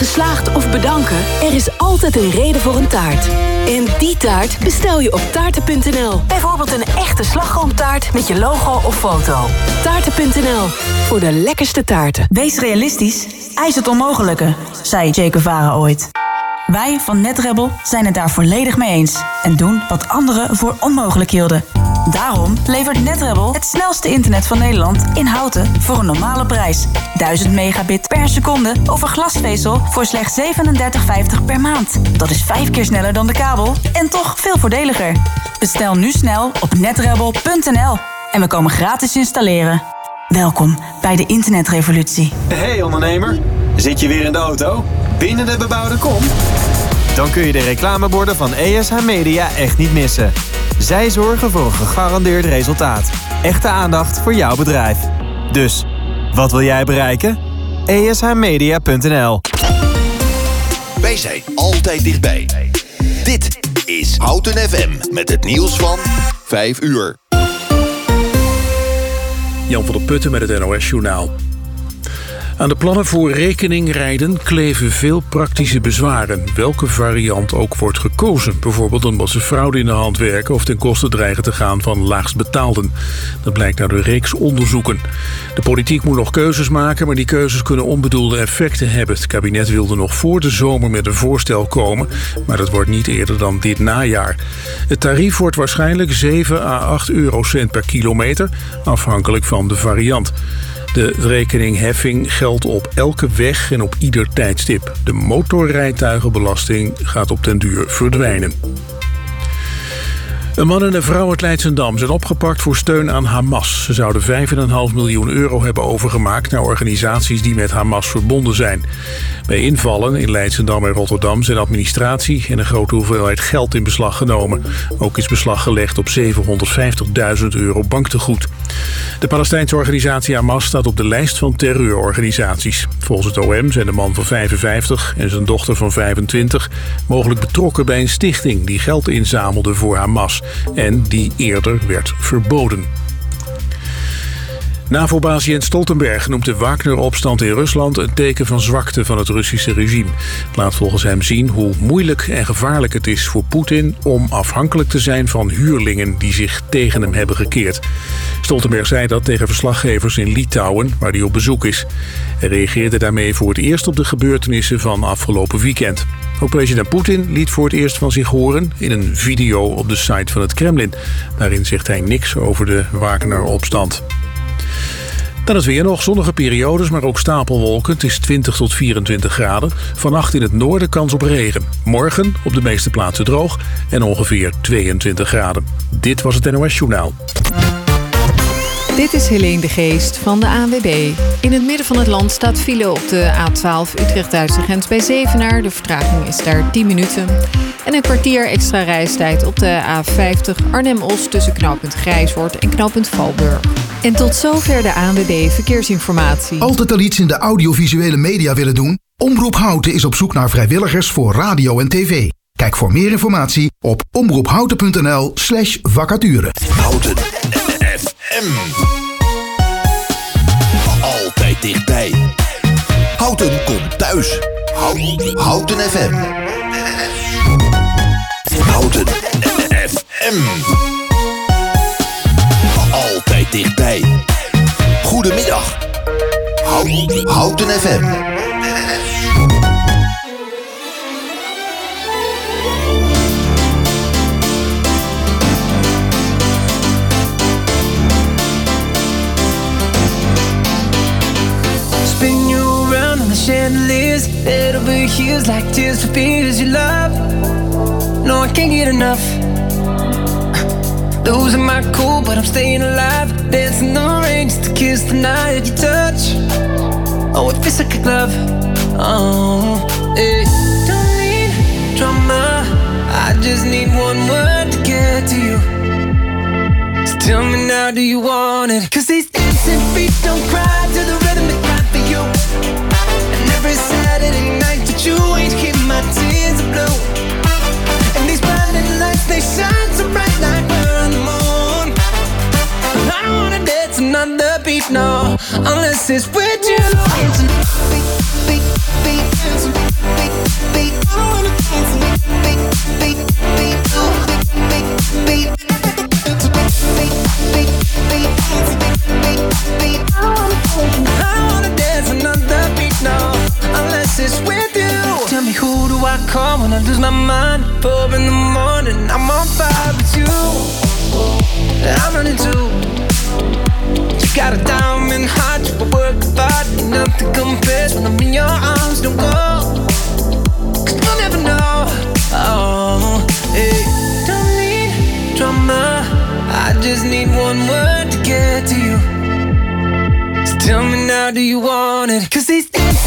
geslaagd of bedanken? Er is altijd een reden voor een taart. En die taart bestel je op taarten.nl. Bijvoorbeeld een echte slagroomtaart met je logo of foto. Taarten.nl, voor de lekkerste taarten. Wees realistisch, eis het onmogelijke, zei Che Guevara ooit. Wij van NetRebel zijn het daar volledig mee eens en doen wat anderen voor onmogelijk hielden. Daarom levert NetRebel het snelste internet van Nederland in houten voor een normale prijs. 1000 megabit per seconde over glasvezel voor slechts 37,50 per maand. Dat is vijf keer sneller dan de kabel en toch veel voordeliger. Bestel nu snel op netrebel.nl en we komen gratis installeren. Welkom bij de internetrevolutie. Hey ondernemer, zit je weer in de auto? Binnen de bebouwde kom? Dan kun je de reclameborden van ESH Media echt niet missen. Zij zorgen voor een gegarandeerd resultaat. Echte aandacht voor jouw bedrijf. Dus, wat wil jij bereiken? ESHmedia.nl Wij zijn altijd dichtbij. Dit is Houten FM met het nieuws van 5 uur. Jan van der Putten met het NOS Journaal. Aan de plannen voor rekeningrijden kleven veel praktische bezwaren. Welke variant ook wordt gekozen. Bijvoorbeeld omdat ze fraude in de hand werken... of ten koste dreigen te gaan van laagstbetaalden. Dat blijkt uit een reeks onderzoeken. De politiek moet nog keuzes maken... maar die keuzes kunnen onbedoelde effecten hebben. Het kabinet wilde nog voor de zomer met een voorstel komen... maar dat wordt niet eerder dan dit najaar. Het tarief wordt waarschijnlijk 7 à 8 eurocent per kilometer... afhankelijk van de variant. De rekeningheffing geldt op elke weg en op ieder tijdstip. De motorrijtuigenbelasting gaat op den duur verdwijnen. Een man en een vrouw uit Leidsendam zijn opgepakt voor steun aan Hamas. Ze zouden 5,5 miljoen euro hebben overgemaakt naar organisaties die met Hamas verbonden zijn. Bij invallen in Leidsendam en Rotterdam zijn administratie en een grote hoeveelheid geld in beslag genomen. Ook is beslag gelegd op 750.000 euro banktegoed. De Palestijnse organisatie Hamas staat op de lijst van terreurorganisaties. Volgens het OM zijn de man van 55 en zijn dochter van 25 mogelijk betrokken bij een stichting die geld inzamelde voor Hamas en die eerder werd verboden. NAVO-baas Jens Stoltenberg noemt de Wagner-opstand in Rusland een teken van zwakte van het Russische regime. Het laat volgens hem zien hoe moeilijk en gevaarlijk het is voor Poetin om afhankelijk te zijn van huurlingen die zich tegen hem hebben gekeerd. Stoltenberg zei dat tegen verslaggevers in Litouwen, waar hij op bezoek is. Hij reageerde daarmee voor het eerst op de gebeurtenissen van afgelopen weekend. Ook president Poetin liet voor het eerst van zich horen in een video op de site van het Kremlin. Daarin zegt hij niks over de Wagner-opstand. Dan is weer nog zonnige periodes, maar ook stapelwolken. Het is 20 tot 24 graden. Vannacht in het noorden kans op regen. Morgen op de meeste plaatsen droog en ongeveer 22 graden. Dit was het NOS Journaal. Dit is Helene de Geest van de ANWB. In het midden van het land staat file op de A12 Utrecht-Duitse grens bij Zevenaar. De vertraging is daar 10 minuten. En een kwartier extra reistijd op de A50 Arnhem-Os... tussen knooppunt Grijshoort en knooppunt Valburg. En tot zover de ANWB Verkeersinformatie. Altijd al iets in de audiovisuele media willen doen? Omroep Houten is op zoek naar vrijwilligers voor radio en tv. Kijk voor meer informatie op omroephouten.nl slash vacature. Houten FM. Altijd dichtbij. Houten komt thuis. Houten, Houten FM. Houten FM. Altijd dichtbij. Goedemiddag. Houten, Houten FM. Chandeliers Head over heels like tears for fears you love. No, I can't get enough. Losing my cool, but I'm staying alive. Dancing the rain just to kiss the night you touch. Oh, oh it feels like a glove Oh, yeah Don't need drama. I just need one word to get to you. So tell me now, do you want it? Cause these dancing feet don't cry to the every Saturday night that you ain't keep my tears blue. And these blinding lights, they shine so bright like we're on the moon. I don't wanna dance another beat, no Unless it's with you call when I lose my mind. Four in the morning, I'm on fire with you. I'm running too. You got a diamond heart, you work hard, nothing compares when I'm in your arms. Don't go, cause you'll never know. Oh, hey, don't need drama. I just need one word to get to you. So tell me now, do you want it? Cause these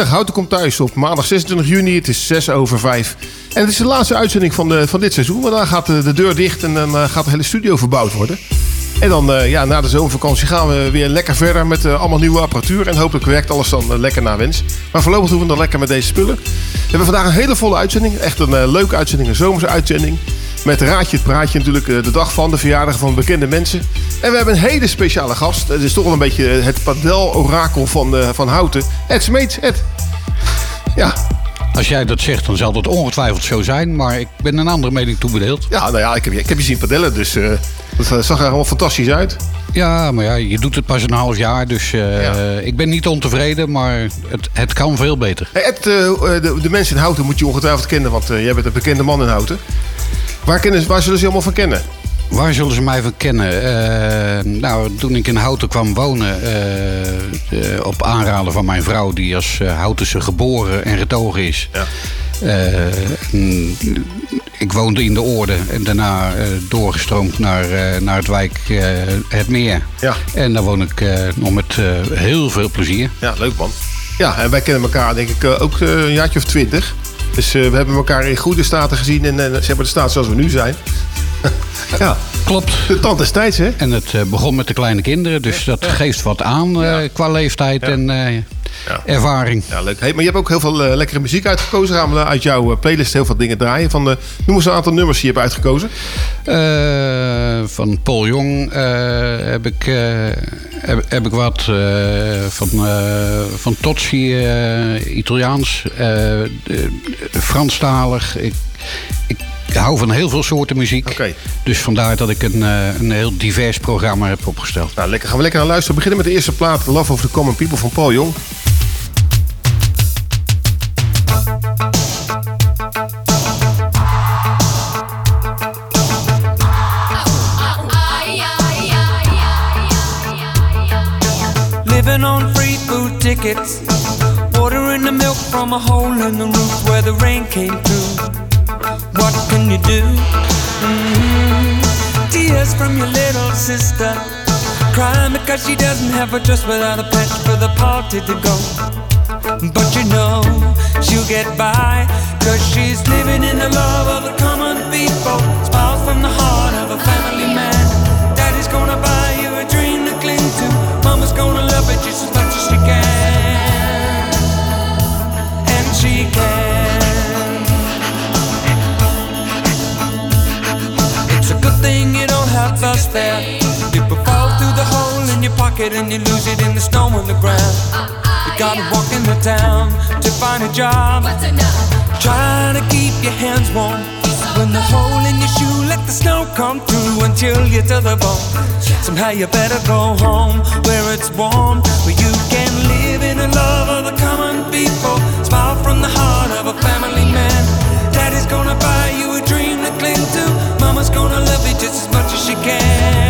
Goedemiddag. Houten komt thuis op maandag 26 juni. Het is 6 over 5. En het is de laatste uitzending van, de, van dit seizoen. Want dan gaat de, de deur dicht en dan eh, gaat de hele studio verbouwd worden. En dan eh, ja, na de zomervakantie gaan we weer lekker verder met eh, allemaal nieuwe apparatuur. En hopelijk werkt alles dan eh, lekker naar wens. Maar voorlopig doen we dan lekker met deze spullen. We hebben vandaag een hele volle uitzending. Echt een eh, leuke uitzending, een zomerse uitzending. Met Raadje het Praatje natuurlijk eh, de dag van de verjaardag van bekende mensen. En we hebben een hele speciale gast. Het is toch wel een beetje het padel-orakel van, eh, van Houten. Ed Smeets. Ed. Ja, Als jij dat zegt, dan zal dat ongetwijfeld zo zijn. Maar ik ben een andere mening toebedeeld. ja, nou ja, ik heb, je- ik heb je zien padellen, dus eh, dat eh, zag er allemaal fantastisch uit. Ja, maar ja, je doet het pas een half jaar. Dus eh, Ja. ik ben niet ontevreden, maar het, het kan veel beter. Hey Ed, eh, eh, de, de mensen in Houten moet je ongetwijfeld kennen, want eh, jij bent een bekende man in Houten. Waar, kennen, waar zullen ze je allemaal van kennen? Waar zullen ze mij van kennen? Eh, nou, toen ik in Houten kwam wonen, eh, eh, op aanraden van mijn vrouw, die als Houtense geboren en getogen is. Ja. Ik woonde in de Oorde en daarna doorgestroomd naar, naar het wijk Het Meer. Ja. En daar woon ik nog met heel veel plezier. Ja, leuk man. Ja, en wij kennen elkaar denk ik ook een jaartje of twintig. Dus eh, we hebben elkaar in goede staten gezien en eh, zeg maar de staat zoals we nu zijn. Ja, Klopt. de tand des tijds hè? En het eh, begon met de kleine kinderen, dus dat geeft wat aan eh, qua leeftijd en eh, Ja. ervaring. Ja, leuk. Hey, maar je hebt ook heel veel eh, lekkere muziek uitgekozen. Gaan we uit jouw eh, playlist heel veel dingen draaien. Van, noem eens een aantal nummers die je hebt uitgekozen. Eh, van Paul Jong eh, heb, ik, eh, heb, heb ik wat. eh, van, eh van Tozzi, eh, Italiaans, eh, Franstalig. Ik, ik hou van heel veel soorten muziek. Oké. Dus vandaar dat ik een, eh, een heel divers programma heb opgesteld. Nou, lekker. Gaan we lekker naar luisteren. We beginnen met de eerste plaat. Love of the Common People van Paul Jong. Living on free food tickets. Water in the milk from a hole in the roof where the rain came through. What can you do? Mhm. Tears from your little sister. Crying because she doesn't have a dress without a patch for the party to go. But you know she'll get by. Cause she's living in the love of the common people. Smiles from the heart of a family man. Daddy's gonna buy you a dream to cling to. Mama's gonna love it just as much as she can. And she can. Pocket and you lose it in the snow on the ground. You gotta walk in the town to find a job. Trying to keep your hands warm. When the hole in your shoe, let the snow come through until you're to the bone. Somehow you better go home where it's warm, where you can live in the love of the common people. Smile from the heart of a family man. Daddy's gonna buy you a dream to cling to. Mama's gonna love you just as much as she can.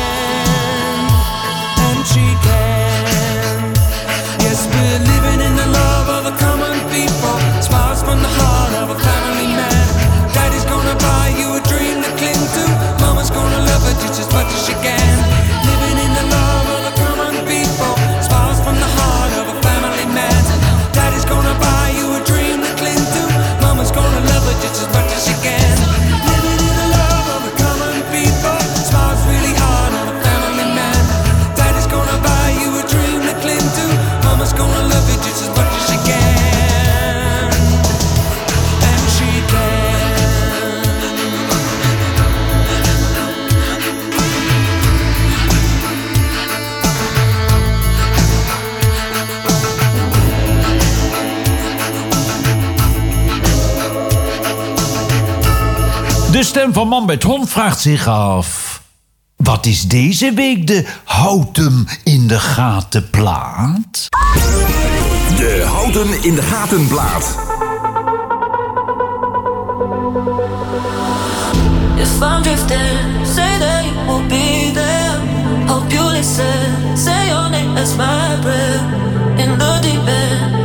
Just as much as she can. Stem van Man met Hond vraagt zich af... Wat is deze week de houten in de gaten plaat? De Houten in de Gaten plaat. If I'm drifting, say that you will be there. Hope you listen, say your name as my breath. In the deep end,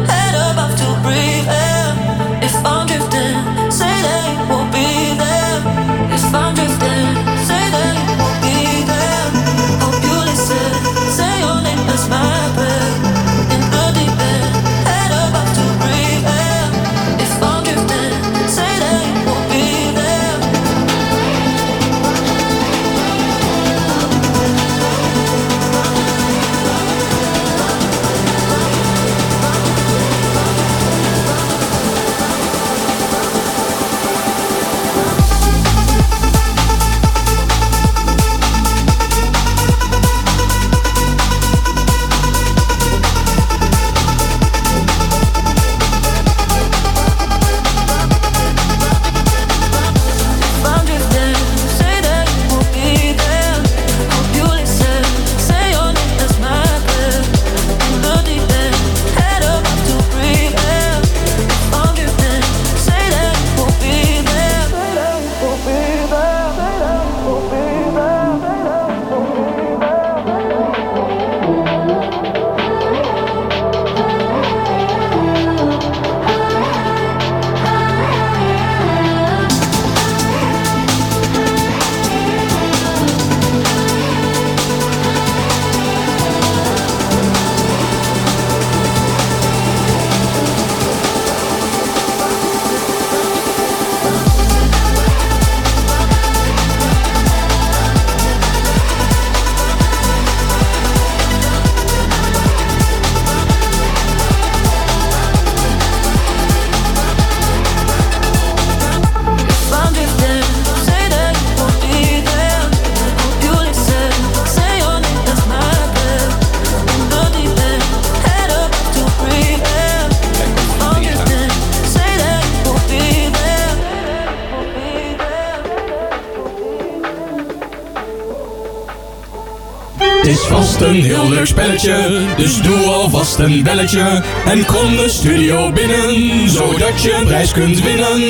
Dus doe alvast een belletje. En kom de studio binnen, zodat je een prijs kunt winnen.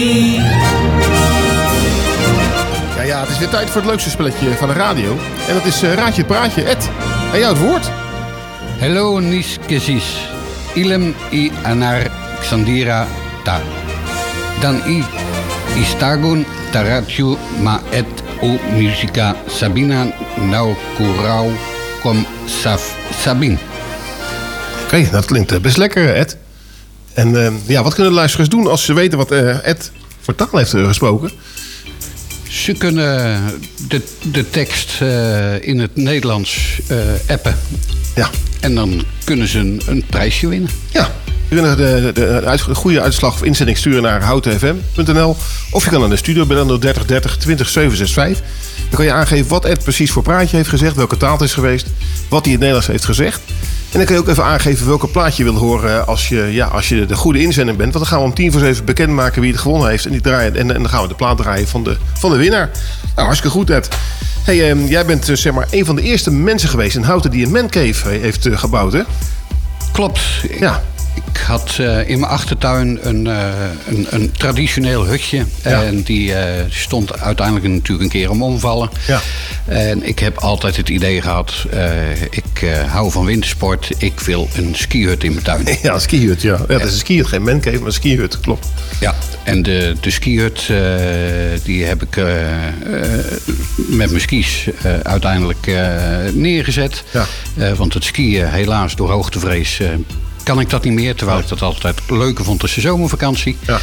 Ja, ja, het is weer tijd voor het leukste spelletje van de radio. En dat is eh, Raadje het Praatje. Ed, aan jou het woord. Hello Niskesis. Ilem i anar Xandira ta. Dan i istagun taratju ma et o musica Sabina nau kurau kom saf Sabin. Oké, dat klinkt eh, best lekker, Ed. En eh, ja, wat kunnen de luisteraars doen als ze weten wat eh, Ed voor taal heeft gesproken? Ze kunnen de, de tekst in het Nederlands appen. Ja. En dan kunnen ze een, een prijsje winnen. Ja. Je kunt de, goede uitslag of inzending sturen naar houtenfm.nl. Of je kan naar de studio bellen 030 30 20 765. Dan kan je aangeven wat Ed precies voor praatje heeft gezegd, welke taal het is geweest, wat hij in het Nederlands heeft gezegd. En dan kan je ook even aangeven welke plaatje je wil horen als je, ja, als je de goede inzending bent. Want dan gaan we om tien voor zeven bekendmaken wie het gewonnen heeft. En, die draaien, en, en dan gaan we de plaat draaien van de, van de winnaar. Nou, hartstikke goed Ed. Hey, ehm, jij bent eh, zeg maar een van de eerste mensen geweest in Houten die een mancave he- heeft eh, gebouwd, hè? Klopt. Ja. Ik had eh, in mijn achtertuin een, eh, een, een traditioneel hutje. En die eh, stond uiteindelijk natuurlijk een keer om omvallen. Ja. En ik heb altijd het idee gehad, eh, ik hou van wintersport. Ik wil een skihut in mijn tuin. Ja, een skihut, ja. ja. Dat is een skihut, geen mancave, maar een skihut, klopt. Ja, en de, de skihut, die heb ik met mijn skis uiteindelijk neergezet. Ja. Want het skiën, helaas door hoogtevrees, kan ik dat niet meer. Terwijl ik dat altijd leuker vond als de zomervakantie. Ja.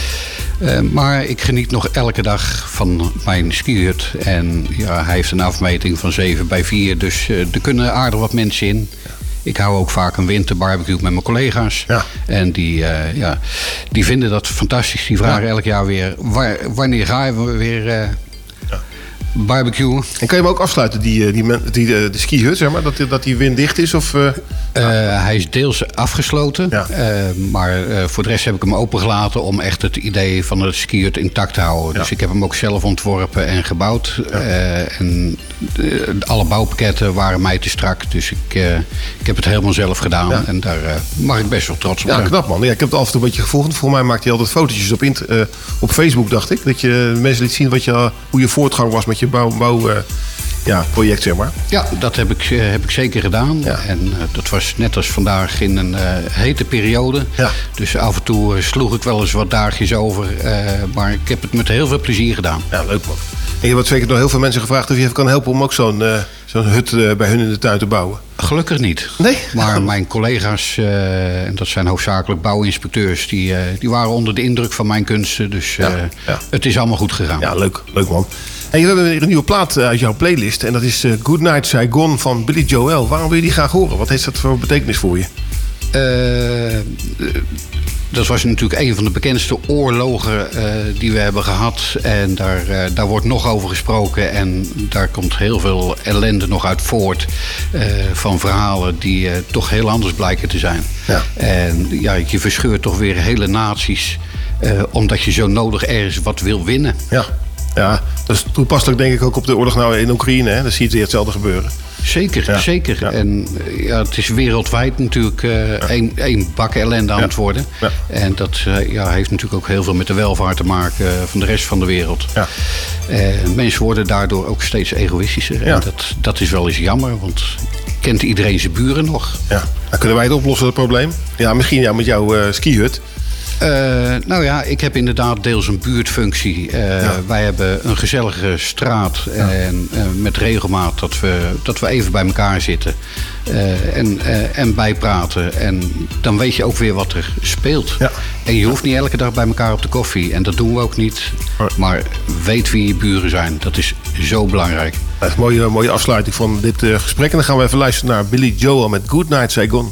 Eh, maar ik geniet nog elke dag van mijn skihut. En ja, hij heeft een afmeting van 7 bij 4. Dus eh, er kunnen aardig wat mensen in. Ik hou ook vaak een winterbarbecue met mijn collega's. En die, eh, ja, die vinden dat fantastisch. Die vragen elk jaar weer... Waar, wanneer gaan we weer barbecue? En kan je hem ook afsluiten, die, eh, die, men- die, eh, de skihut, zeg maar? Dat, die- dat die winddicht is? Of, eh, hij is deels afgesloten. eh, maar voor de rest heb ik hem opengelaten om echt het idee van het skihut intact te houden. Dus ik heb hem ook zelf ontworpen en gebouwd. En eh, alle bouwpakketten waren mij te strak. Dus ik, ik heb het helemaal zelf gedaan. En daar mag ik best wel trots op Ja, zijn. knap man. Ja, ik heb het af en toe een beetje gevolgd. Voor mij maakte je altijd fotootjes op, op Facebook, dacht ik. Dat je mensen liet zien wat je, hoe je voortgang was met je bouw, bouw eh, ja, project, zeg maar. Ja, dat heb ik, eh, heb ik zeker gedaan. En eh, dat was net als vandaag in een hete periode. Dus af en toe sloeg ik wel eens wat dagjes over. maar ik heb het met heel veel plezier gedaan. Ja, leuk man. En je wordt zeker door heel veel mensen gevraagd of je even kan helpen om ook zo'n zo'n hut bij hun in de tuin te bouwen. Gelukkig niet. Nee? Maar mijn collega's, en dat zijn hoofdzakelijk bouwinspecteurs... Die, die waren onder de indruk van mijn kunsten. Dus eh, het is allemaal goed gegaan. Ja, leuk. Leuk man. En we hebben weer een nieuwe plaat eh, uit jouw playlist. En dat is eh, Good Night Saigon van Billy Joel. Waarom wil je die graag horen? Wat heeft dat voor betekenis voor je? Eh, dat was natuurlijk een van de bekendste oorlogen die we hebben gehad. En daar, daar wordt nog over gesproken. En daar komt heel veel ellende nog uit voort. van verhalen die toch heel anders blijken te zijn. Ja. En ja, je verscheurt toch weer hele naties. omdat je zo nodig ergens wat wil winnen. Ja. Ja, dat is toepasselijk denk ik ook op de oorlog nou in Oekraïne. Hè? Dan zie je weer hetzelfde gebeuren. Zeker, zeker. En eh, ja, het is wereldwijd natuurlijk eh één, één bak ellende aan het worden. En dat eh, ja, heeft natuurlijk ook heel veel met de welvaart te maken van de rest van de wereld. Mensen worden daardoor ook steeds egoïstischer. En dat, dat is wel eens jammer, want kent iedereen zijn buren nog? Ja. Dan kunnen wij het oplossen, dat probleem? Ja, misschien ja, met jouw skihut. Eh, nou ja, ik heb inderdaad deels een buurtfunctie. Eh, Wij hebben een gezellige straat en eh, met regelmaat dat we, dat we even bij elkaar zitten en, en bijpraten. En dan weet je ook weer wat er speelt. En je hoeft niet elke dag bij elkaar op de koffie. En dat doen we ook niet. Maar weet wie je buren zijn. Dat is zo belangrijk. Mooie, mooie afsluiting van dit gesprek. En dan gaan we even luisteren naar Billy Joel met Good Night Saigon.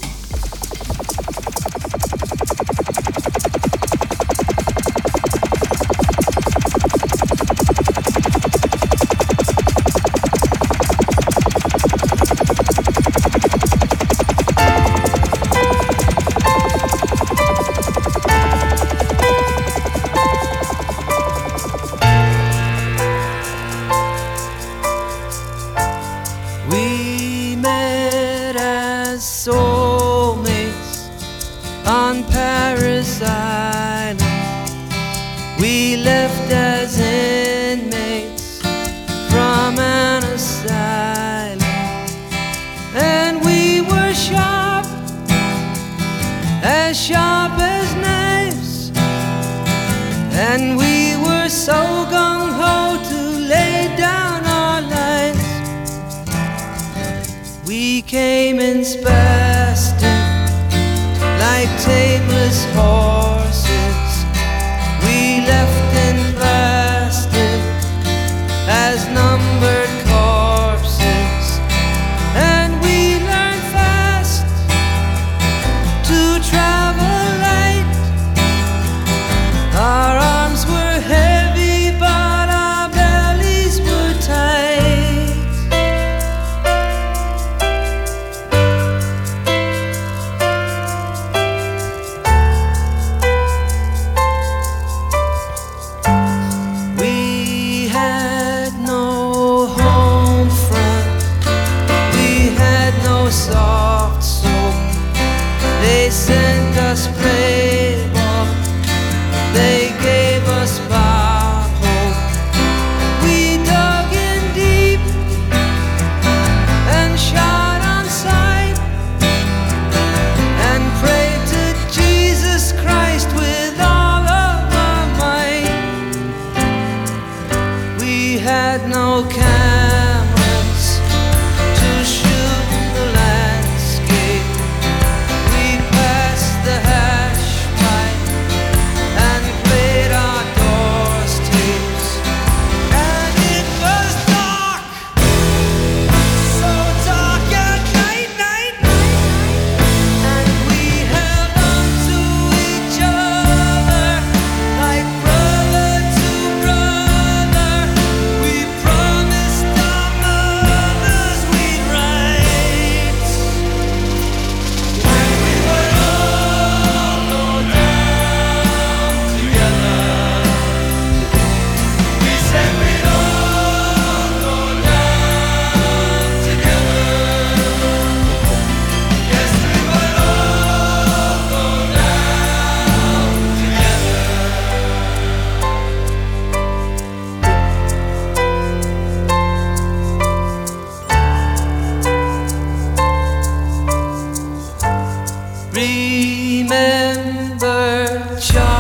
your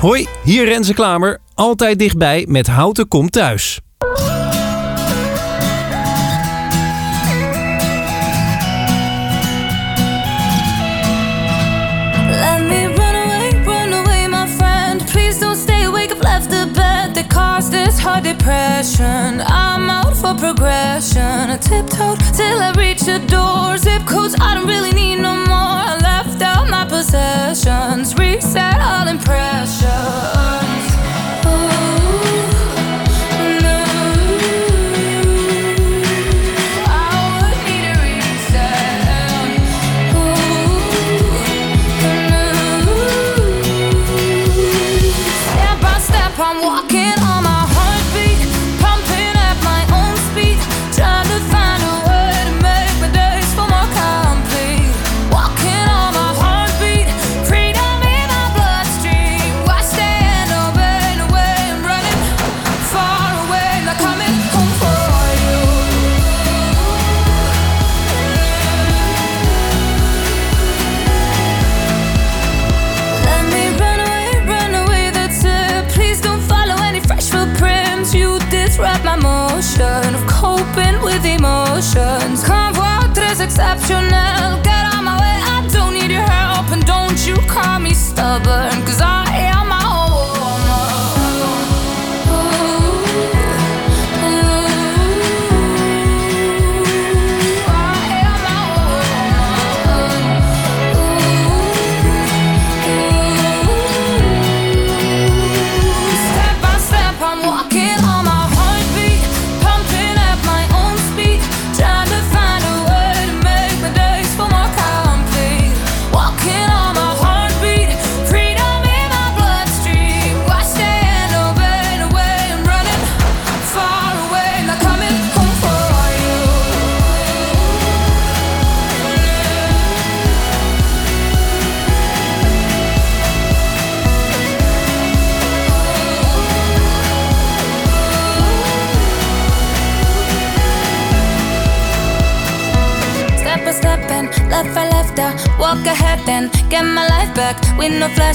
Hoi, hier Renze Klamer, altijd dichtbij met Houten Komt Thuis. depression. I'm out for progression. I tiptoed till I reached the door. Zip codes, I don't really need no more. I left out my possessions, reset all impressions. Ooh.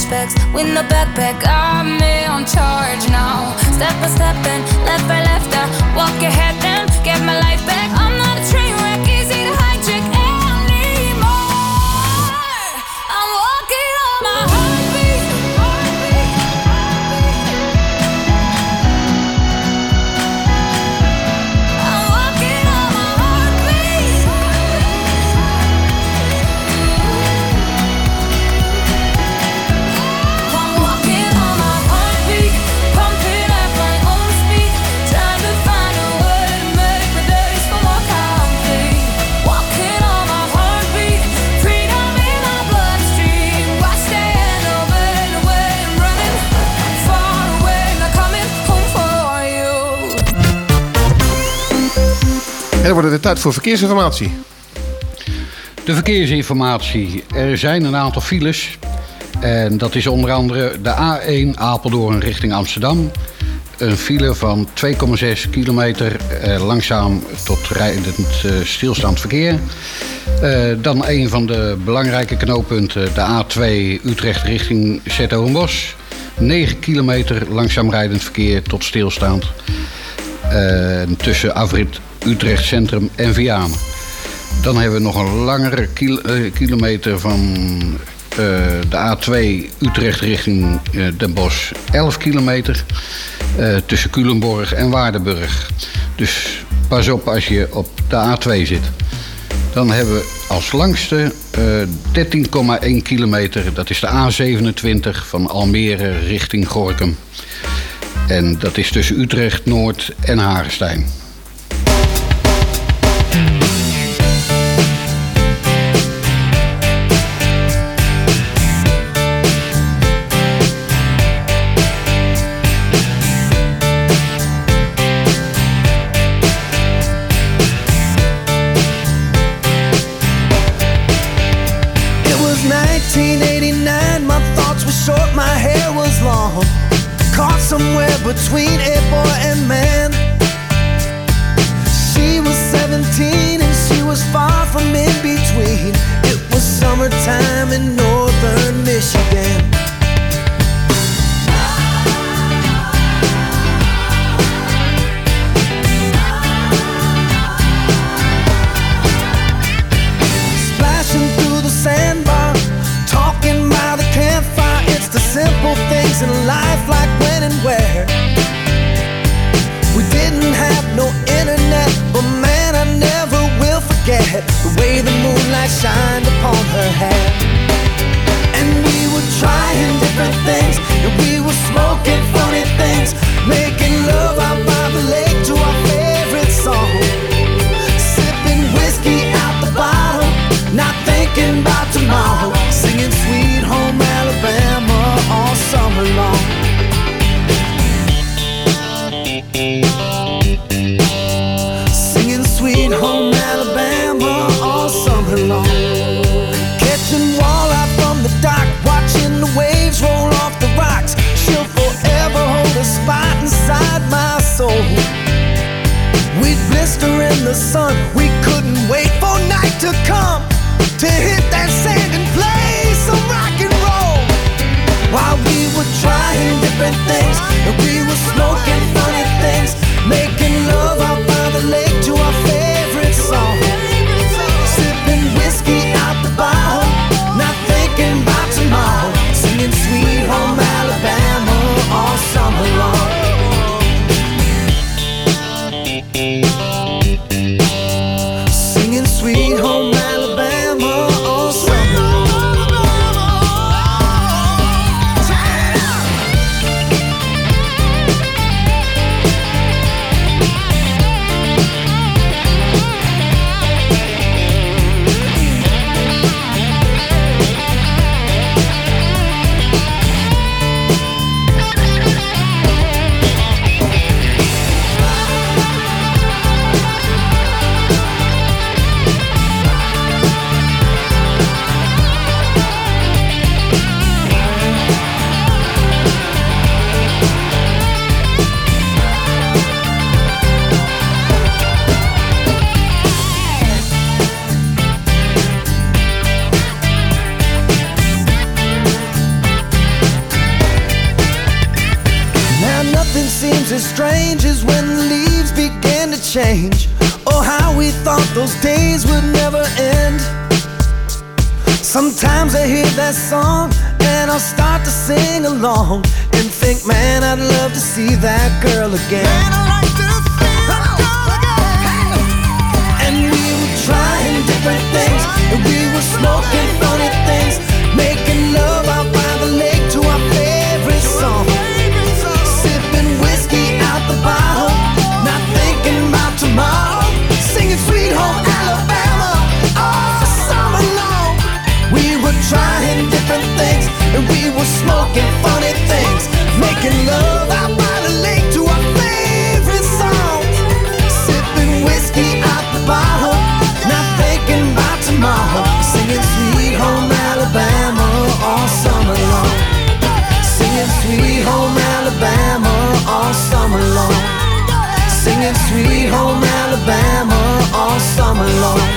flashbacks the backpack. tijd voor verkeersinformatie. De verkeersinformatie. Er zijn een aantal files. En dat is onder andere de A1 Apeldoorn richting Amsterdam. Een file van 2,6 kilometer eh, langzaam tot rijdend eh, stilstaand verkeer. Eh, dan een van de belangrijke knooppunten, de A2 Utrecht richting Zetogenbos. 9 kilometer langzaam rijdend verkeer tot stilstaand. Eh, tussen Afrit Utrecht Centrum en Vianen. Dan hebben we nog een langere eh, kilometer van eh, de A2 Utrecht richting eh, Den Bosch 11 kilometer. Tussen Culemborg en Waardenburg. Dus pas op als je op de A2 zit. Dan hebben we als langste 13,1 kilometer. Dat is de A27 van Almere richting Gorkum. En dat is tussen Utrecht Noord en Harenstein. Strange as when the leaves began to change. Oh, how we thought those days would never end. Sometimes I hear that song and I'll start to sing along and think, man, I'd love to see that girl again. Man, I like to see that girl again. And we were trying different things, and we were smoking funny things, making love out Sweet Home Alabama all summer long. We were trying different things, and we were smoking funny things, making love out by the lake to our favorite. Sipping whiskey out the bottle, not thinking about tomorrow. Singing Sweet Home Alabama all summer long. Singing Sweet Home Alabama all summer long. Singing Sweet Home Alabama all summer long.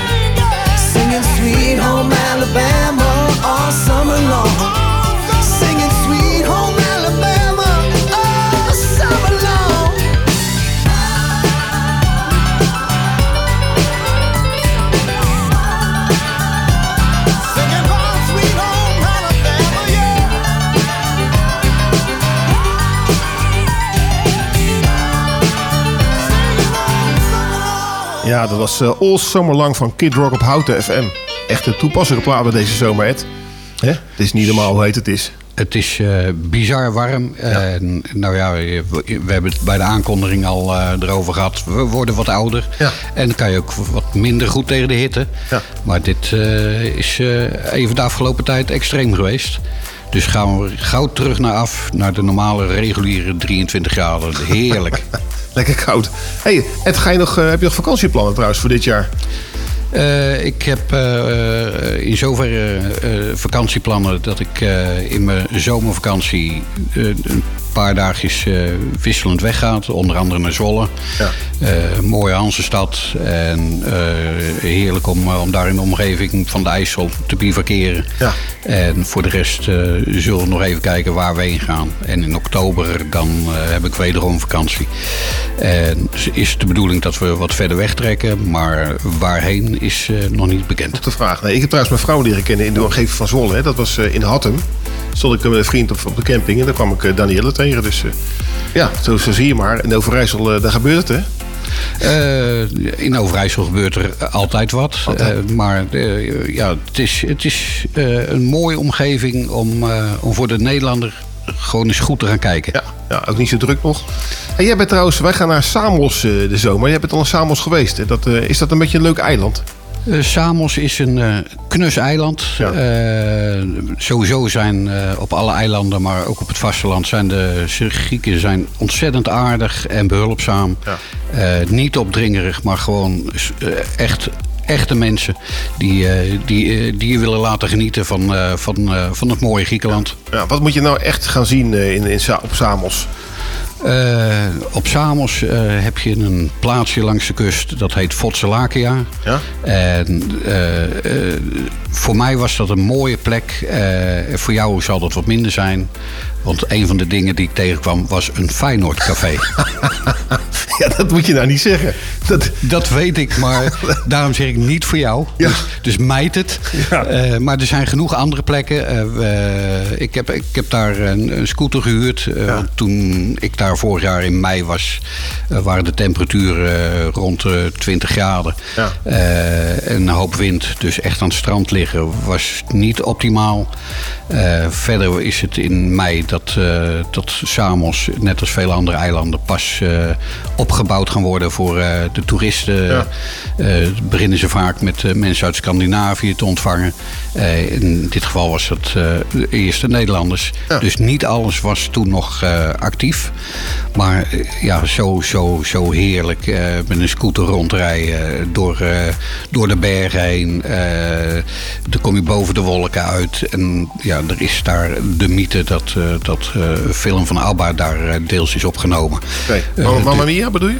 Ja, dat was eh, All Summer Lang van Kid Rock op Houten FM. Echt een toepasselijke plaat bij deze zomer, Ed. Hè? Het is niet normaal hoe heet het is. Het is eh, bizar warm. Nou ja, we, we hebben het bij de aankondiging al eh, erover gehad. We worden wat ouder. En dan kan je ook wat minder goed tegen de hitte. Maar dit is even de afgelopen tijd extreem geweest. Dus gaan we gauw terug naar af, naar de normale reguliere 23 graden. Heerlijk. Lekker koud. hey, Ed, ga je nog, eh, heb je nog vakantieplannen trouwens voor dit jaar? Eh, ik heb eh, in zoverre vakantieplannen dat ik in mijn zomervakantie een paar dagjes eh, wisselend wegga. Onder andere naar Zwolle. Eh, mooie Hansestad. En eh, heerlijk om, om daar in de omgeving van de IJssel te bivakeren. Ja. En voor de rest zullen we nog even kijken waar we heen gaan. En in oktober dan heb ik wederom vakantie. En is het de bedoeling dat we wat verder wegtrekken. Maar waarheen is nog niet bekend. De vraag. Nee, ik heb trouwens mijn vrouw leren kennen in de omgeving van Zwolle. Hè. Dat was in Hattem. Stond ik met een vriend op, op de camping en daar kwam ik Danielle tegen. Dus eh, ja, zo, zo zie je maar. In Overijssel, eh, daar gebeurt het hè. Eh, in Overijssel gebeurt er altijd wat. Maar ja, het is, het is een mooie omgeving om, om voor de Nederlander gewoon eens goed te gaan kijken. Ja, ja ook niet zo druk nog. En jij bent trouwens, wij gaan naar Samos de zomer. Jij bent al in Samos geweest. hè. Dat, is dat een beetje een leuk eiland? Eh, Samos is een eh, knus eiland. Eh, sowieso zijn op alle eilanden, maar ook op het vasteland, zijn de Grieken zijn ontzettend aardig en behulpzaam. Eh, niet opdringerig, maar gewoon echt. Echte mensen die, die, die je willen laten genieten van, van, van het mooie Griekenland. Ja, wat moet je nou echt gaan zien in, in, op Samos? Eh, op Samos eh, heb je een plaatsje langs de kust, dat heet Votselakia. Ja? En eh, voor mij was dat een mooie plek. Voor jou zal dat wat minder zijn. Want een van de dingen die ik tegenkwam was een Feyenoord café. ja, dat moet je nou niet zeggen. Dat, dat weet ik, maar daarom zeg ik niet voor jou. Dus, dus mijt het. Eh, maar er zijn genoeg andere plekken. Eh, ik, heb, ik heb daar een, een scooter gehuurd. Eh, Toen ik daar vorig jaar in mei was, waren de temperaturen rond de 20 graden. En een hoop wind. Dus echt aan het strand liggen was niet optimaal. Verder is het in mei dat, eh, dat Samos, net als vele andere eilanden, pas eh, opgebouwd gaan worden voor eh, de toeristen. Ja. Beginnen ze vaak met mensen uit Scandinavië te ontvangen. In dit geval was het eh, de eerste Nederlanders. Dus niet alles was toen nog actief. Maar ja, zo, zo, zo heerlijk met een scooter rondrijden door, door de bergen heen. Dan kom je boven de wolken uit. En ja, er is daar de mythe dat, dat eh, film van ABBA daar eh, deels is opgenomen. Oké. Eh, Mamma- Mia bedoel je?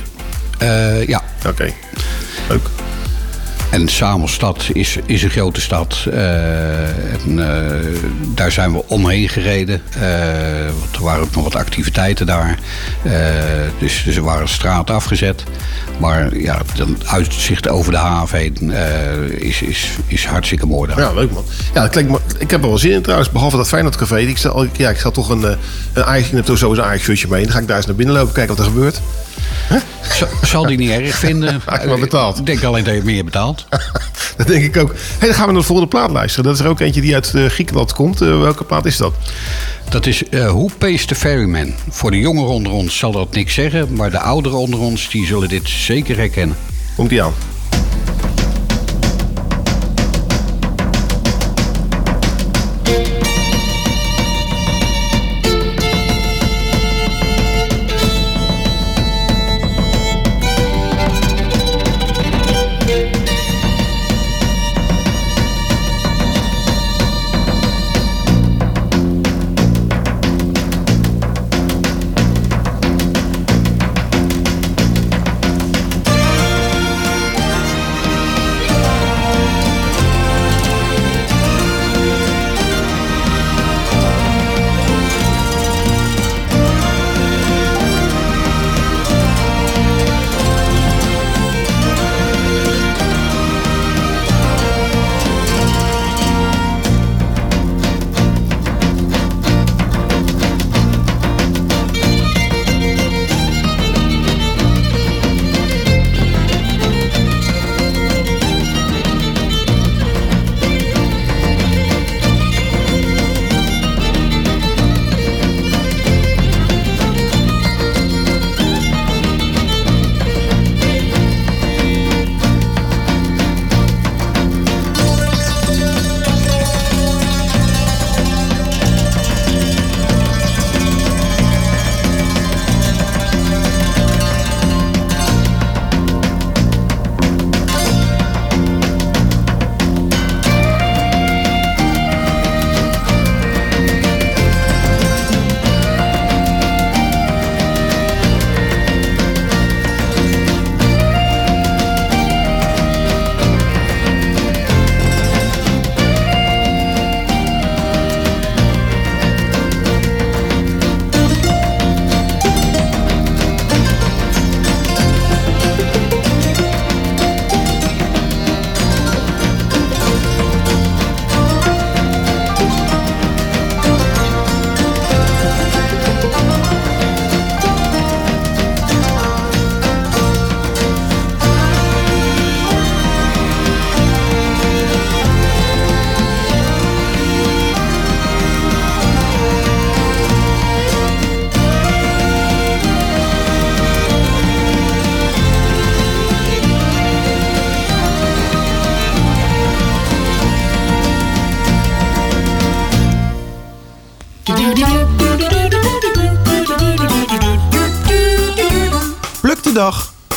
eh, ja. Oké. Leuk. En Samelstad is, is een grote stad. Eh, en, eh, daar zijn we omheen gereden. Eh, er waren ook nog wat activiteiten daar. Dus, dus er waren straten afgezet. Maar ja, het uitzicht over de haven is, is, is hartstikke mooi daar. Ja, leuk man. Ja, klinkt, ik heb er wel zin in trouwens. Behalve dat Feyenoord Café. Ik stel, ja, ik zal toch een, een toch sowieso een Ajax shirtje mee. Dan ga ik daar eens naar binnen lopen, kijken wat er gebeurt. Zal die niet erg vinden. Maar betaald. Ik denk alleen dat je meer betaalt. Dat denk ik ook. Hey, dan gaan we naar de volgende plaat luisteren. Dat is er ook eentje die uit eh, Griekenland komt. Eh, welke plaat is dat? Dat is eh Who Pays the Ferryman. Voor de jongeren onder ons zal dat niks zeggen. Maar de ouderen onder ons die zullen dit zeker herkennen. Komt die aan.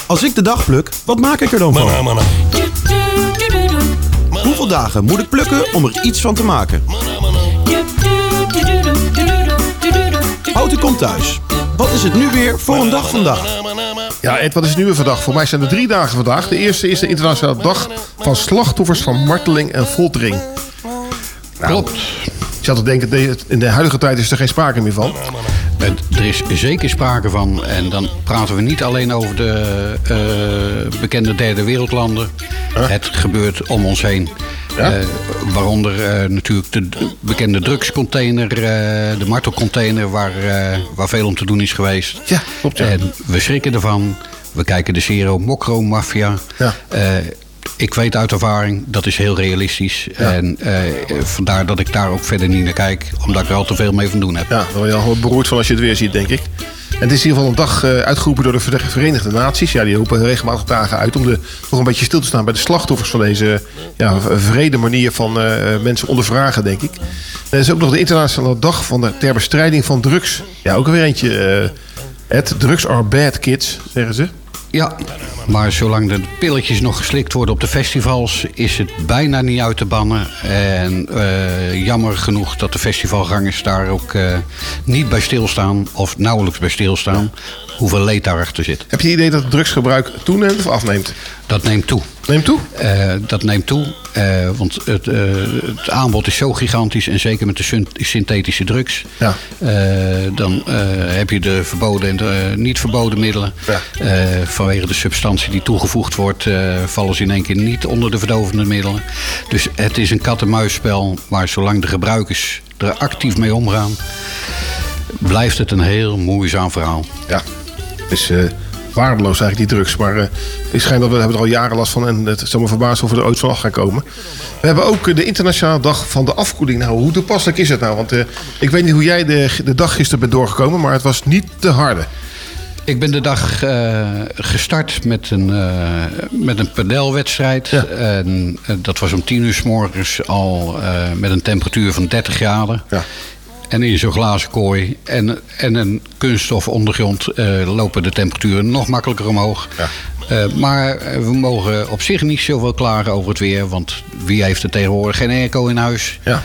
Als ik de dag pluk, wat maak ik er dan van? Hoeveel dagen moet ik plukken om er iets van te maken? Houten komt thuis. Wat is het nu weer voor een dag vandaag? Ja, Ed, wat is het nu weer vandaag? Voor mij zijn er drie dagen vandaag. De eerste is de internationale dag van slachtoffers van marteling en foltering. Klopt. Ik zat te denken, de- in de huidige tijd is er geen sprake meer van. Het- Er is zeker sprake van. En dan praten we niet alleen over de eh, bekende derde wereldlanden. Het gebeurt om ons heen. Eh, waaronder eh, natuurlijk de bekende drugscontainer, de martelcontainer, waar, waar veel om te doen is geweest. Ja, klopt. Ja. En we schrikken ervan. We kijken de Zero Mokro Mafia. Ja. Eh, ik weet uit ervaring, dat is heel realistisch. En eh, vandaar dat ik daar ook verder niet naar kijk, omdat ik er al te veel mee van doen heb. Ja, daar word je al beroerd van als je het weer ziet, denk ik. En het is in ieder geval een dag eh, uitgeroepen door de Ver- Verenigde Naties. Ja, die roepen regelmatig dagen uit om de, toch een beetje stil te staan bij de slachtoffers van deze ja, vrede manier van eh, mensen ondervragen, denk ik. Er is ook nog de internationale dag van de, ter bestrijding van drugs. Ja, ook weer eentje. eh Ed, drugs are bad kids, zeggen ze. Ja, maar zolang de pilletjes nog geslikt worden op de festivals, is het bijna niet uit te bannen. En eh, jammer genoeg dat de festivalgangers daar ook eh, niet bij stilstaan, of nauwelijks bij stilstaan, hoeveel leed daarachter zit. Heb je het idee dat het drugsgebruik toeneemt of afneemt? Dat neemt toe. Neemt toe? Eh, dat neemt toe, eh, want het, eh, het aanbod is zo gigantisch en zeker met de syn- synthetische drugs. Ja. Dan heb je de verboden en de niet verboden middelen. Eh, vanwege de substantie die toegevoegd wordt, vallen ze in één keer niet onder de verdovende middelen. Dus het is een kat-en-muisspel, maar zolang de gebruikers er actief mee omgaan, blijft het een heel moeizaam verhaal. Ja, eh, waardeloos eigenlijk die drugs. Maar het schijnt dat we hebben er al jaren last van. En het zou me verbazen of we er ooit van af gaan komen. We hebben ook eh, de internationale dag van de afkoeling. Nou, hoe toepasselijk is het nou? Want eh, ik weet niet hoe jij de, de dag gisteren bent doorgekomen. Maar het was niet te harde. Ik ben de dag gestart met een, eh met een padelwedstrijd. En dat was om tien uur s morgens al met een temperatuur van 30 graden. En in zo'n glazen kooi en, en een kunststof ondergrond eh, lopen de temperaturen nog makkelijker omhoog. Eh, maar we mogen op zich niet zoveel klagen over het weer. Want wie heeft er tegenwoordig geen airco in huis? Ja.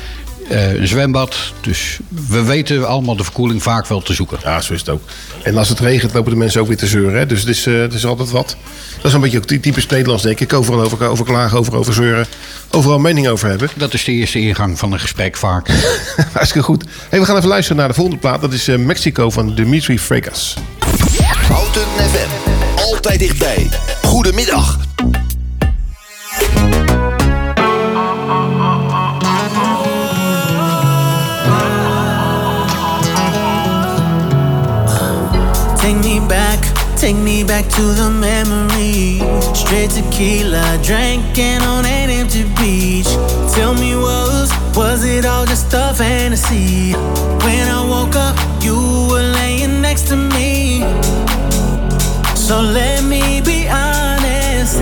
Eh, een zwembad. Dus we weten allemaal de verkoeling vaak wel te zoeken. Ja, zo is het ook. En als het regent lopen de mensen ook weer te zeuren. Hè? Dus het is, eh, het is altijd wat. Dat is een beetje ook ty- typisch Nederlands, denk ik. Overal over, over klagen, over, over zeuren. Overal mening over hebben. Dat is de eerste ingang van een gesprek vaak. Hartstikke goed. Hey, we gaan even luisteren naar de volgende plaat. Dat is eh, Mexico van Dimitri Vegas. Houten FM. Altijd dichtbij. Goedemiddag. Back to the memory. Straight tequila, drinking on an empty beach. Tell me, was was it all just a fantasy? When I woke up, you were laying next to me. So let me be honest.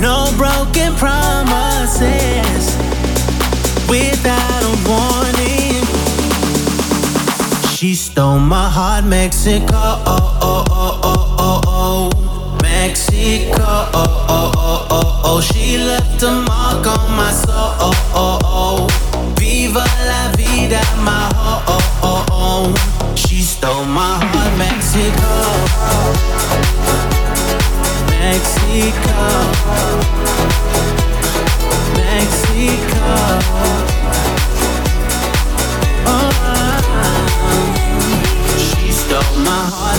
No broken promises. Without a warning. She stole my heart, Mexico. Oh, oh, oh. Mexico. Oh, oh, oh, oh, oh. She left a mark on my soul. Oh, oh, oh. Viva la vida, my oh, oh, oh, oh. She stole my heart, Mexico. Mexico. Mexico.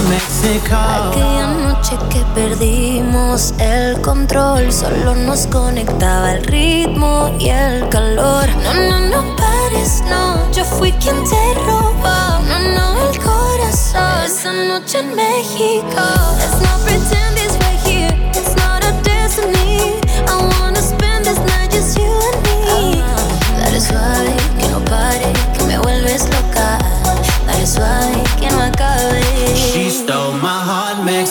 Mexico. Aquella noche que perdimos el control, solo nos conectaba el ritmo y el calor. No, no, no pares, no, yo fui quien te robó. No, no, el corazón. Esa noche en México. Let's not pretend it's right here, it's not a destiny. I wanna spend this night just you and me. Dale suave, que no pare, que me vuelves loca. Dale suave,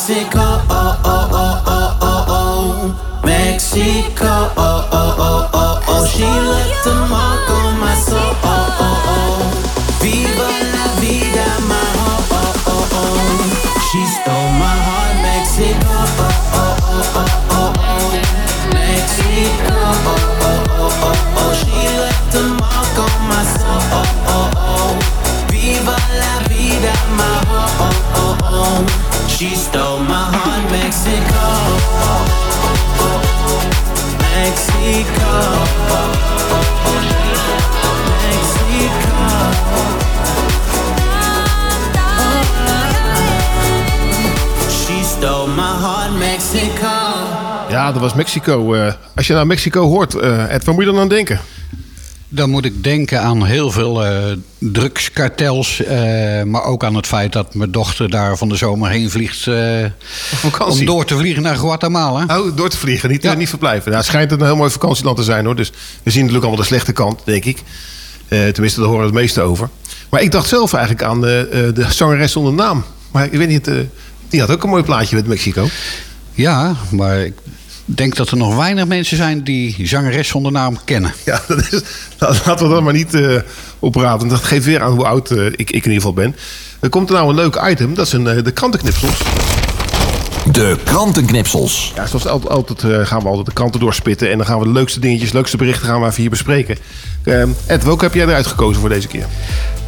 Mexico, oh, oh, oh, oh, oh, oh. Mexico, oh, oh, oh, oh, oh. She left a mark on my soul, oh, oh, oh. Viva la vida, my oh, oh, oh, oh. She stole my heart, Mexico, oh, oh, oh, oh, oh, oh. Mexico, oh, oh, oh, oh, oh. She left a mark on my soul, oh, oh, oh. Viva la vida, my oh, oh, oh, oh. She stole Ja, dat was Mexico. Eh, als je naar Mexico hoort, eh Ed, waar moet je dan aan denken? Dan moet ik denken aan heel veel eh, drugskartels. maar ook aan het feit dat mijn dochter daar van de zomer heen vliegt. om door te vliegen naar Guatemala. Oh, door te vliegen, niet, eh, niet verblijven. Nou, het schijnt een heel mooi vakantieland te zijn hoor. Dus we zien natuurlijk allemaal de slechte kant, denk ik. Tenminste, daar horen we het meeste over. Maar ik dacht zelf eigenlijk aan de, de zangeres zonder naam. Maar ik weet niet, die had ook een mooi plaatje met Mexico. Ja, maar ik denk dat er nog weinig mensen zijn die zangeres zonder naam kennen. Ja, dat is, nou, laten we dat maar niet eh opraden. Dat geeft weer aan hoe oud eh, ik, ik in ieder geval ben. Er komt er nou een leuk item. Dat zijn eh, de krantenknipsels. De krantenknipsels. Ja, zoals altijd, altijd eh, gaan we altijd de kranten doorspitten. En dan gaan we de leukste dingetjes, leukste berichten gaan we even hier bespreken. Eh, Ed, welke heb jij eruit gekozen voor deze keer?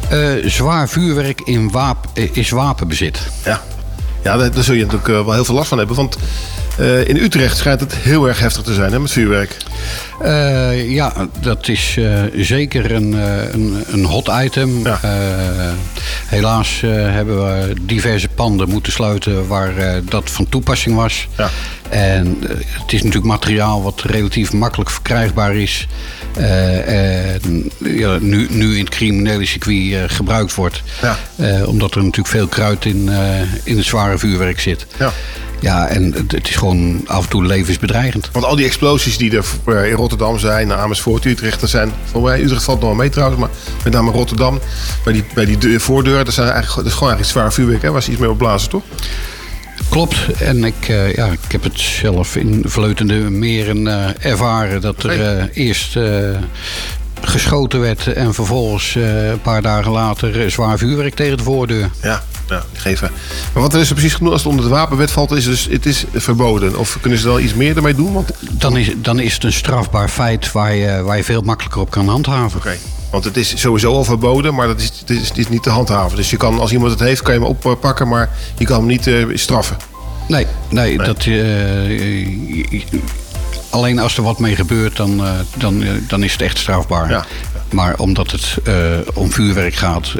Eh, zwaar vuurwerk in waap, is wapenbezit. Ja, ja daar, daar zul je natuurlijk wel heel veel last van hebben. Want eh, in Utrecht schijnt het heel erg heftig te zijn hè, met vuurwerk. Eh, ja, dat is eh, zeker een, een, een hot item. Helaas hebben we diverse panden moeten sluiten waar dat van toepassing was. En eh, het is natuurlijk materiaal wat relatief makkelijk verkrijgbaar is. en, ja, nu, nu in het criminele circuit gebruikt wordt. Eh, omdat er natuurlijk veel kruid in, in het zware vuurwerk zit. Ja. Ja, en het, het is gewoon af en toe levensbedreigend. Want al die explosies die er eh, in Rotterdam zijn, Amersfoort, Utrecht, er zijn voor mij, Utrecht valt nog wel mee trouwens, maar met name Rotterdam, bij die, bij die deur- voordeur, dat, zijn eigenlijk, dat is gewoon eigenlijk zwaar vuurwerk, hè, waar ze iets mee opblazen, toch? Klopt. En ik, eh, ja, ik heb het zelf in Vleutende meren eh, ervaren dat er eerst geschoten werd en vervolgens een paar dagen later zwaar vuurwerk tegen de voordeur. Ja, ja geven. Maar wat er is er precies genoeg als het onder de wapenwet valt, is dus het is verboden. Of kunnen ze wel iets meer ermee doen? Want... Dan is, dan is het een strafbaar feit waar je, waar je veel makkelijker op kan handhaven. Oké. Want het is sowieso al verboden, maar dat is, het is, het is niet te handhaven. Dus je kan, als iemand het heeft, kan je hem oppakken, maar je kan hem niet eh, straffen. Nee, nee, dat. eh, alleen als er wat mee gebeurt, dan, eh, dan, eh, dan is het echt strafbaar. Maar omdat het eh, om vuurwerk gaat,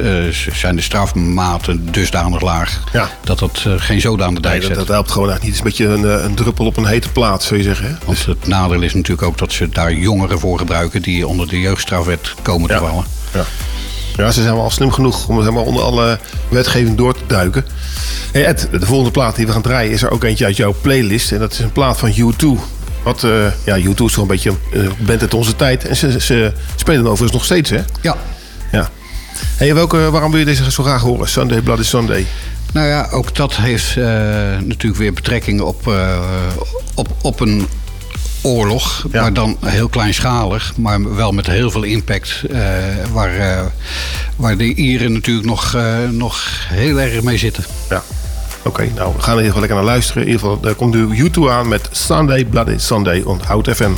zijn de strafmaten dusdanig laag dat dat eh, geen zoden aan de dijk Nee, dat, zet. dat helpt gewoon eigenlijk niet. Het is een beetje een, een druppel op een hete plaat, zou je zeggen. Hè? Want het nadeel is natuurlijk ook dat ze daar jongeren voor gebruiken die onder de jeugdstrafwet komen te vallen. Ja. ja, ze zijn wel slim genoeg om zeg maar, onder alle wetgeving door te duiken. Hey Ed, de volgende plaat die we gaan draaien is er ook eentje uit jouw playlist. En dat is een plaat van U2. Wat, eh, ja, U2 is gewoon een beetje uh, band uit onze tijd. En ze, ze spelen overigens nog steeds, hè? Ja. ja. Hey, welke, waarom wil je deze zo graag horen? Sunday Bloody Sunday. Nou ja, ook dat heeft eh, natuurlijk weer betrekking op, eh, op, op een oorlog. Maar dan heel kleinschalig, maar wel met heel veel impact. eh, waar, eh, waar de Ieren natuurlijk nog, eh, nog heel erg mee zitten. Ja. Oké, nou, we gaan er in lekker naar luisteren. In ieder geval, daar komt nu U2 aan met Sunday Bloody Sunday on Hout FM.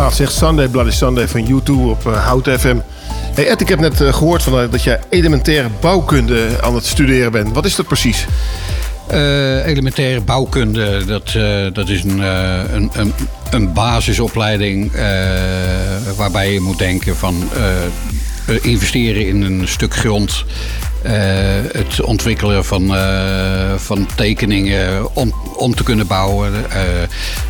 Plaats zegt Sunday Bloody Sunday van U2 op uh, Hout FM. Hey Ed, ik heb net eh, gehoord van, eh, dat jij elementaire bouwkunde aan het studeren bent. Wat is dat precies? Eh, elementaire bouwkunde, dat, eh, dat is een, eh, een, een, een basisopleiding eh, waarbij je moet denken van eh, investeren in een stuk grond. Eh, het ontwikkelen van, eh, van tekeningen om, om te kunnen bouwen.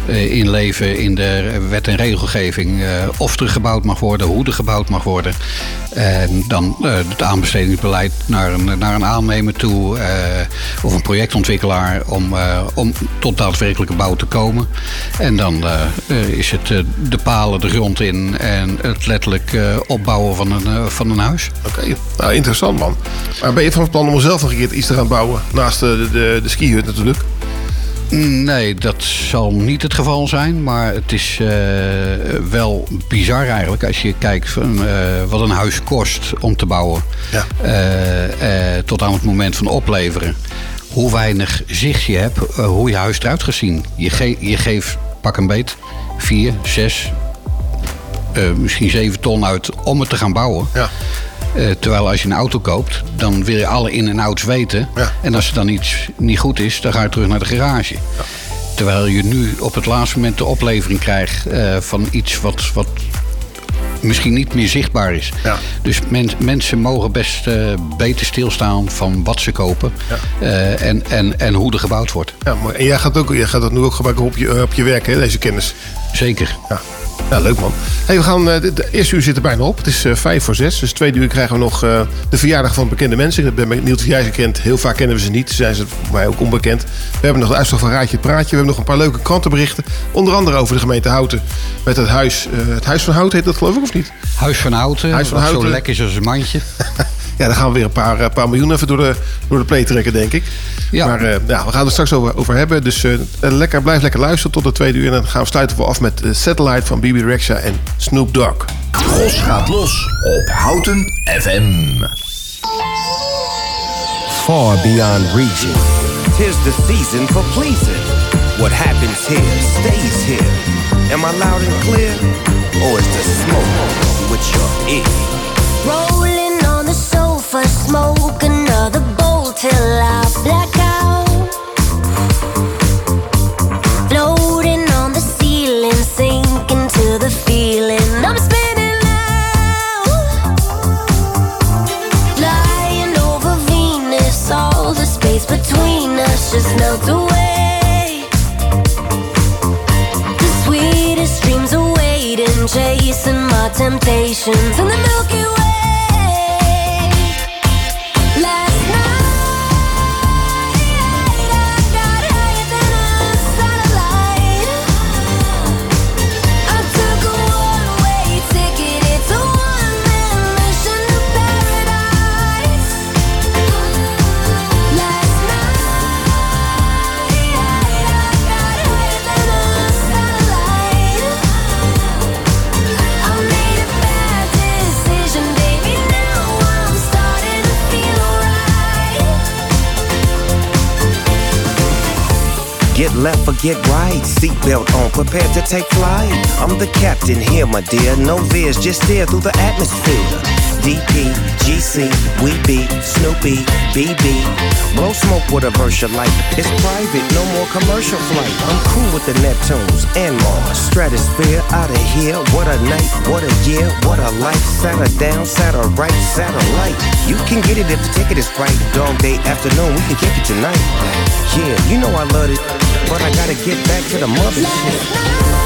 eh, inleven in de wet en regelgeving. of er gebouwd mag worden, hoe er gebouwd mag worden. En dan het aanbestedingsbeleid naar een, naar een aannemer toe. of een projectontwikkelaar om, om tot daadwerkelijke bouw te komen. En dan is het de palen de grond in en het letterlijk opbouwen van een, van een huis. Oké, nou interessant man. Maar ben je van plan om zelf nog een keer iets te gaan bouwen? Naast de, de, de skihut natuurlijk. Nee, dat zal niet het geval zijn. Maar het is eh, wel bizar eigenlijk als je kijkt van, eh, wat een huis kost om te bouwen. Eh, eh, tot aan het moment van opleveren. Hoe weinig zicht je hebt, hoe je huis eruit gaat zien. Je, ge- je geeft, pak een beet, vier, zes, misschien zeven ton uit om het te gaan bouwen. Eh, terwijl als je een auto koopt, dan wil je alle in- en outs weten. En als er dan iets niet goed is, dan ga je terug naar de garage. Terwijl je nu op het laatste moment de oplevering krijgt eh, van iets wat, wat misschien niet meer zichtbaar is. Dus men- mensen mogen best eh, beter stilstaan van wat ze kopen en, en, en hoe er gebouwd wordt. Ja, mooi. En jij gaat, ook, jij gaat dat nu ook gebruiken op je, op je werk, hè, deze kennis? Zeker. Ja, ja leuk man. Hey, we gaan, eh, de, eerste uur zit er bijna op. Het is eh, vijf voor zes. Dus tweede uur krijgen we nog eh, de verjaardag van bekende mensen. Ik ben met Niels jij ze kent. Heel vaak kennen we ze niet. Zijn ze voor mij ook onbekend. We hebben nog de uitslag van Raadje Praatje. We hebben nog een paar leuke krantenberichten. Onder andere over de gemeente Houten. Met het huis, het huis van Houten heet dat geloof ik of niet? Huis van Houten, Huis van Houten. zo lekker is als een mandje. Ja, dan gaan we weer een paar, eh, paar miljoen even door de, door de play trekken, denk ik. Maar eh, ja, we gaan het er straks over, over hebben. Dus eh, lekker, blijf lekker luisteren tot de tweede uur. En dan gaan we sluiten we af met Satellite van BB Rexha en Snoop Dogg. Gros gaat los op Houten FM. far beyond reaching. Tis the season for pleasing. What happens here stays here. Am I loud and clear? Or is the smoke with your ear? Rolling smoke another bowl till I black out. Floating on the ceiling, sinking to the feeling. I'm spinning over Venus, all the space between us just melt away. The sweetest dreams are waiting, chasing my temptations in the Milky Way. Left or get right, seatbelt on, prepared to take flight. I'm the captain here, my dear. No veers, just steer through the atmosphere. DP, GC, we be Snoopy, BB. Blow smoke with a Versha light. It's private, no more commercial flight. I'm cool with the Neptunes and Mars. Stratosphere out of here. What a night, what a year, what a life. Sat her down, sat right, satellite. You can get it if the ticket is right. Dog day afternoon, we can kick it tonight. Yeah, you know I love it, but I gotta get back to the mothership.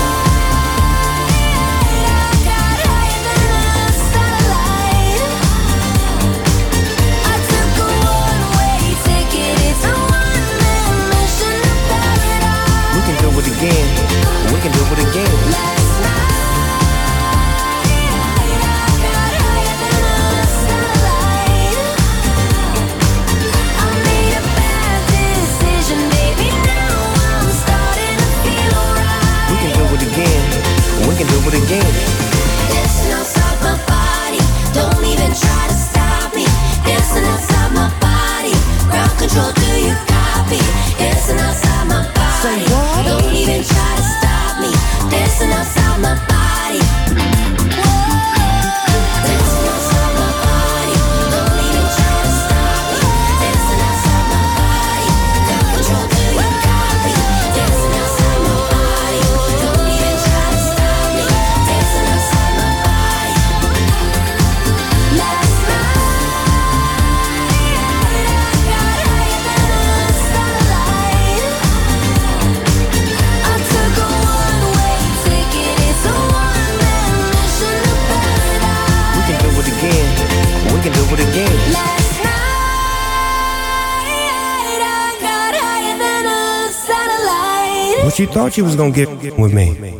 Thought you was gonna get with me?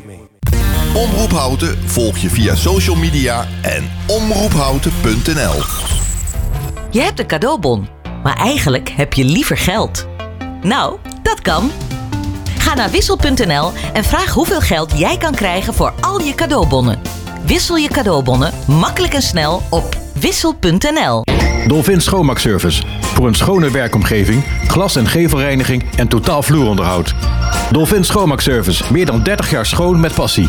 Omroep Houten volg je via social media en omroephouten.nl. Je hebt een cadeaubon, maar eigenlijk heb je liever geld. Nou, dat kan. Ga naar wissel.nl en vraag hoeveel geld jij kan krijgen voor al je cadeaubonnen. Wissel je cadeaubonnen makkelijk en snel op wissel.nl. Dolphin Schoonmaakservice. Voor een schone werkomgeving, glas- en gevelreiniging en totaal vloeronderhoud. Dolphin Schoonmaakservice. Meer dan 30 jaar schoon met passie.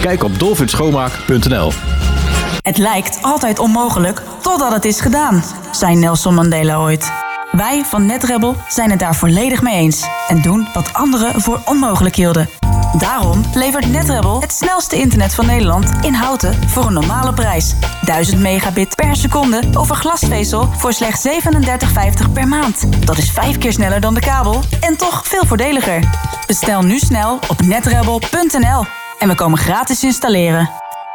Kijk op dolphinschoonmaak.nl. Het lijkt altijd onmogelijk totdat het is gedaan, zei Nelson Mandela ooit. Wij van NetRebel zijn het daar volledig mee eens en doen wat anderen voor onmogelijk hielden. Daarom levert NetRebel het snelste internet van Nederland in houten voor een normale prijs. 1000 megabit per seconde over glasvezel voor slechts 37,50 per maand. Dat is vijf keer sneller dan de kabel en toch veel voordeliger. Bestel nu snel op netrebel.nl en we komen gratis installeren.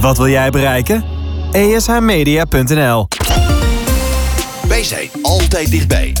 wat wil jij bereiken? ESHmedia.nl zijn altijd dichtbij.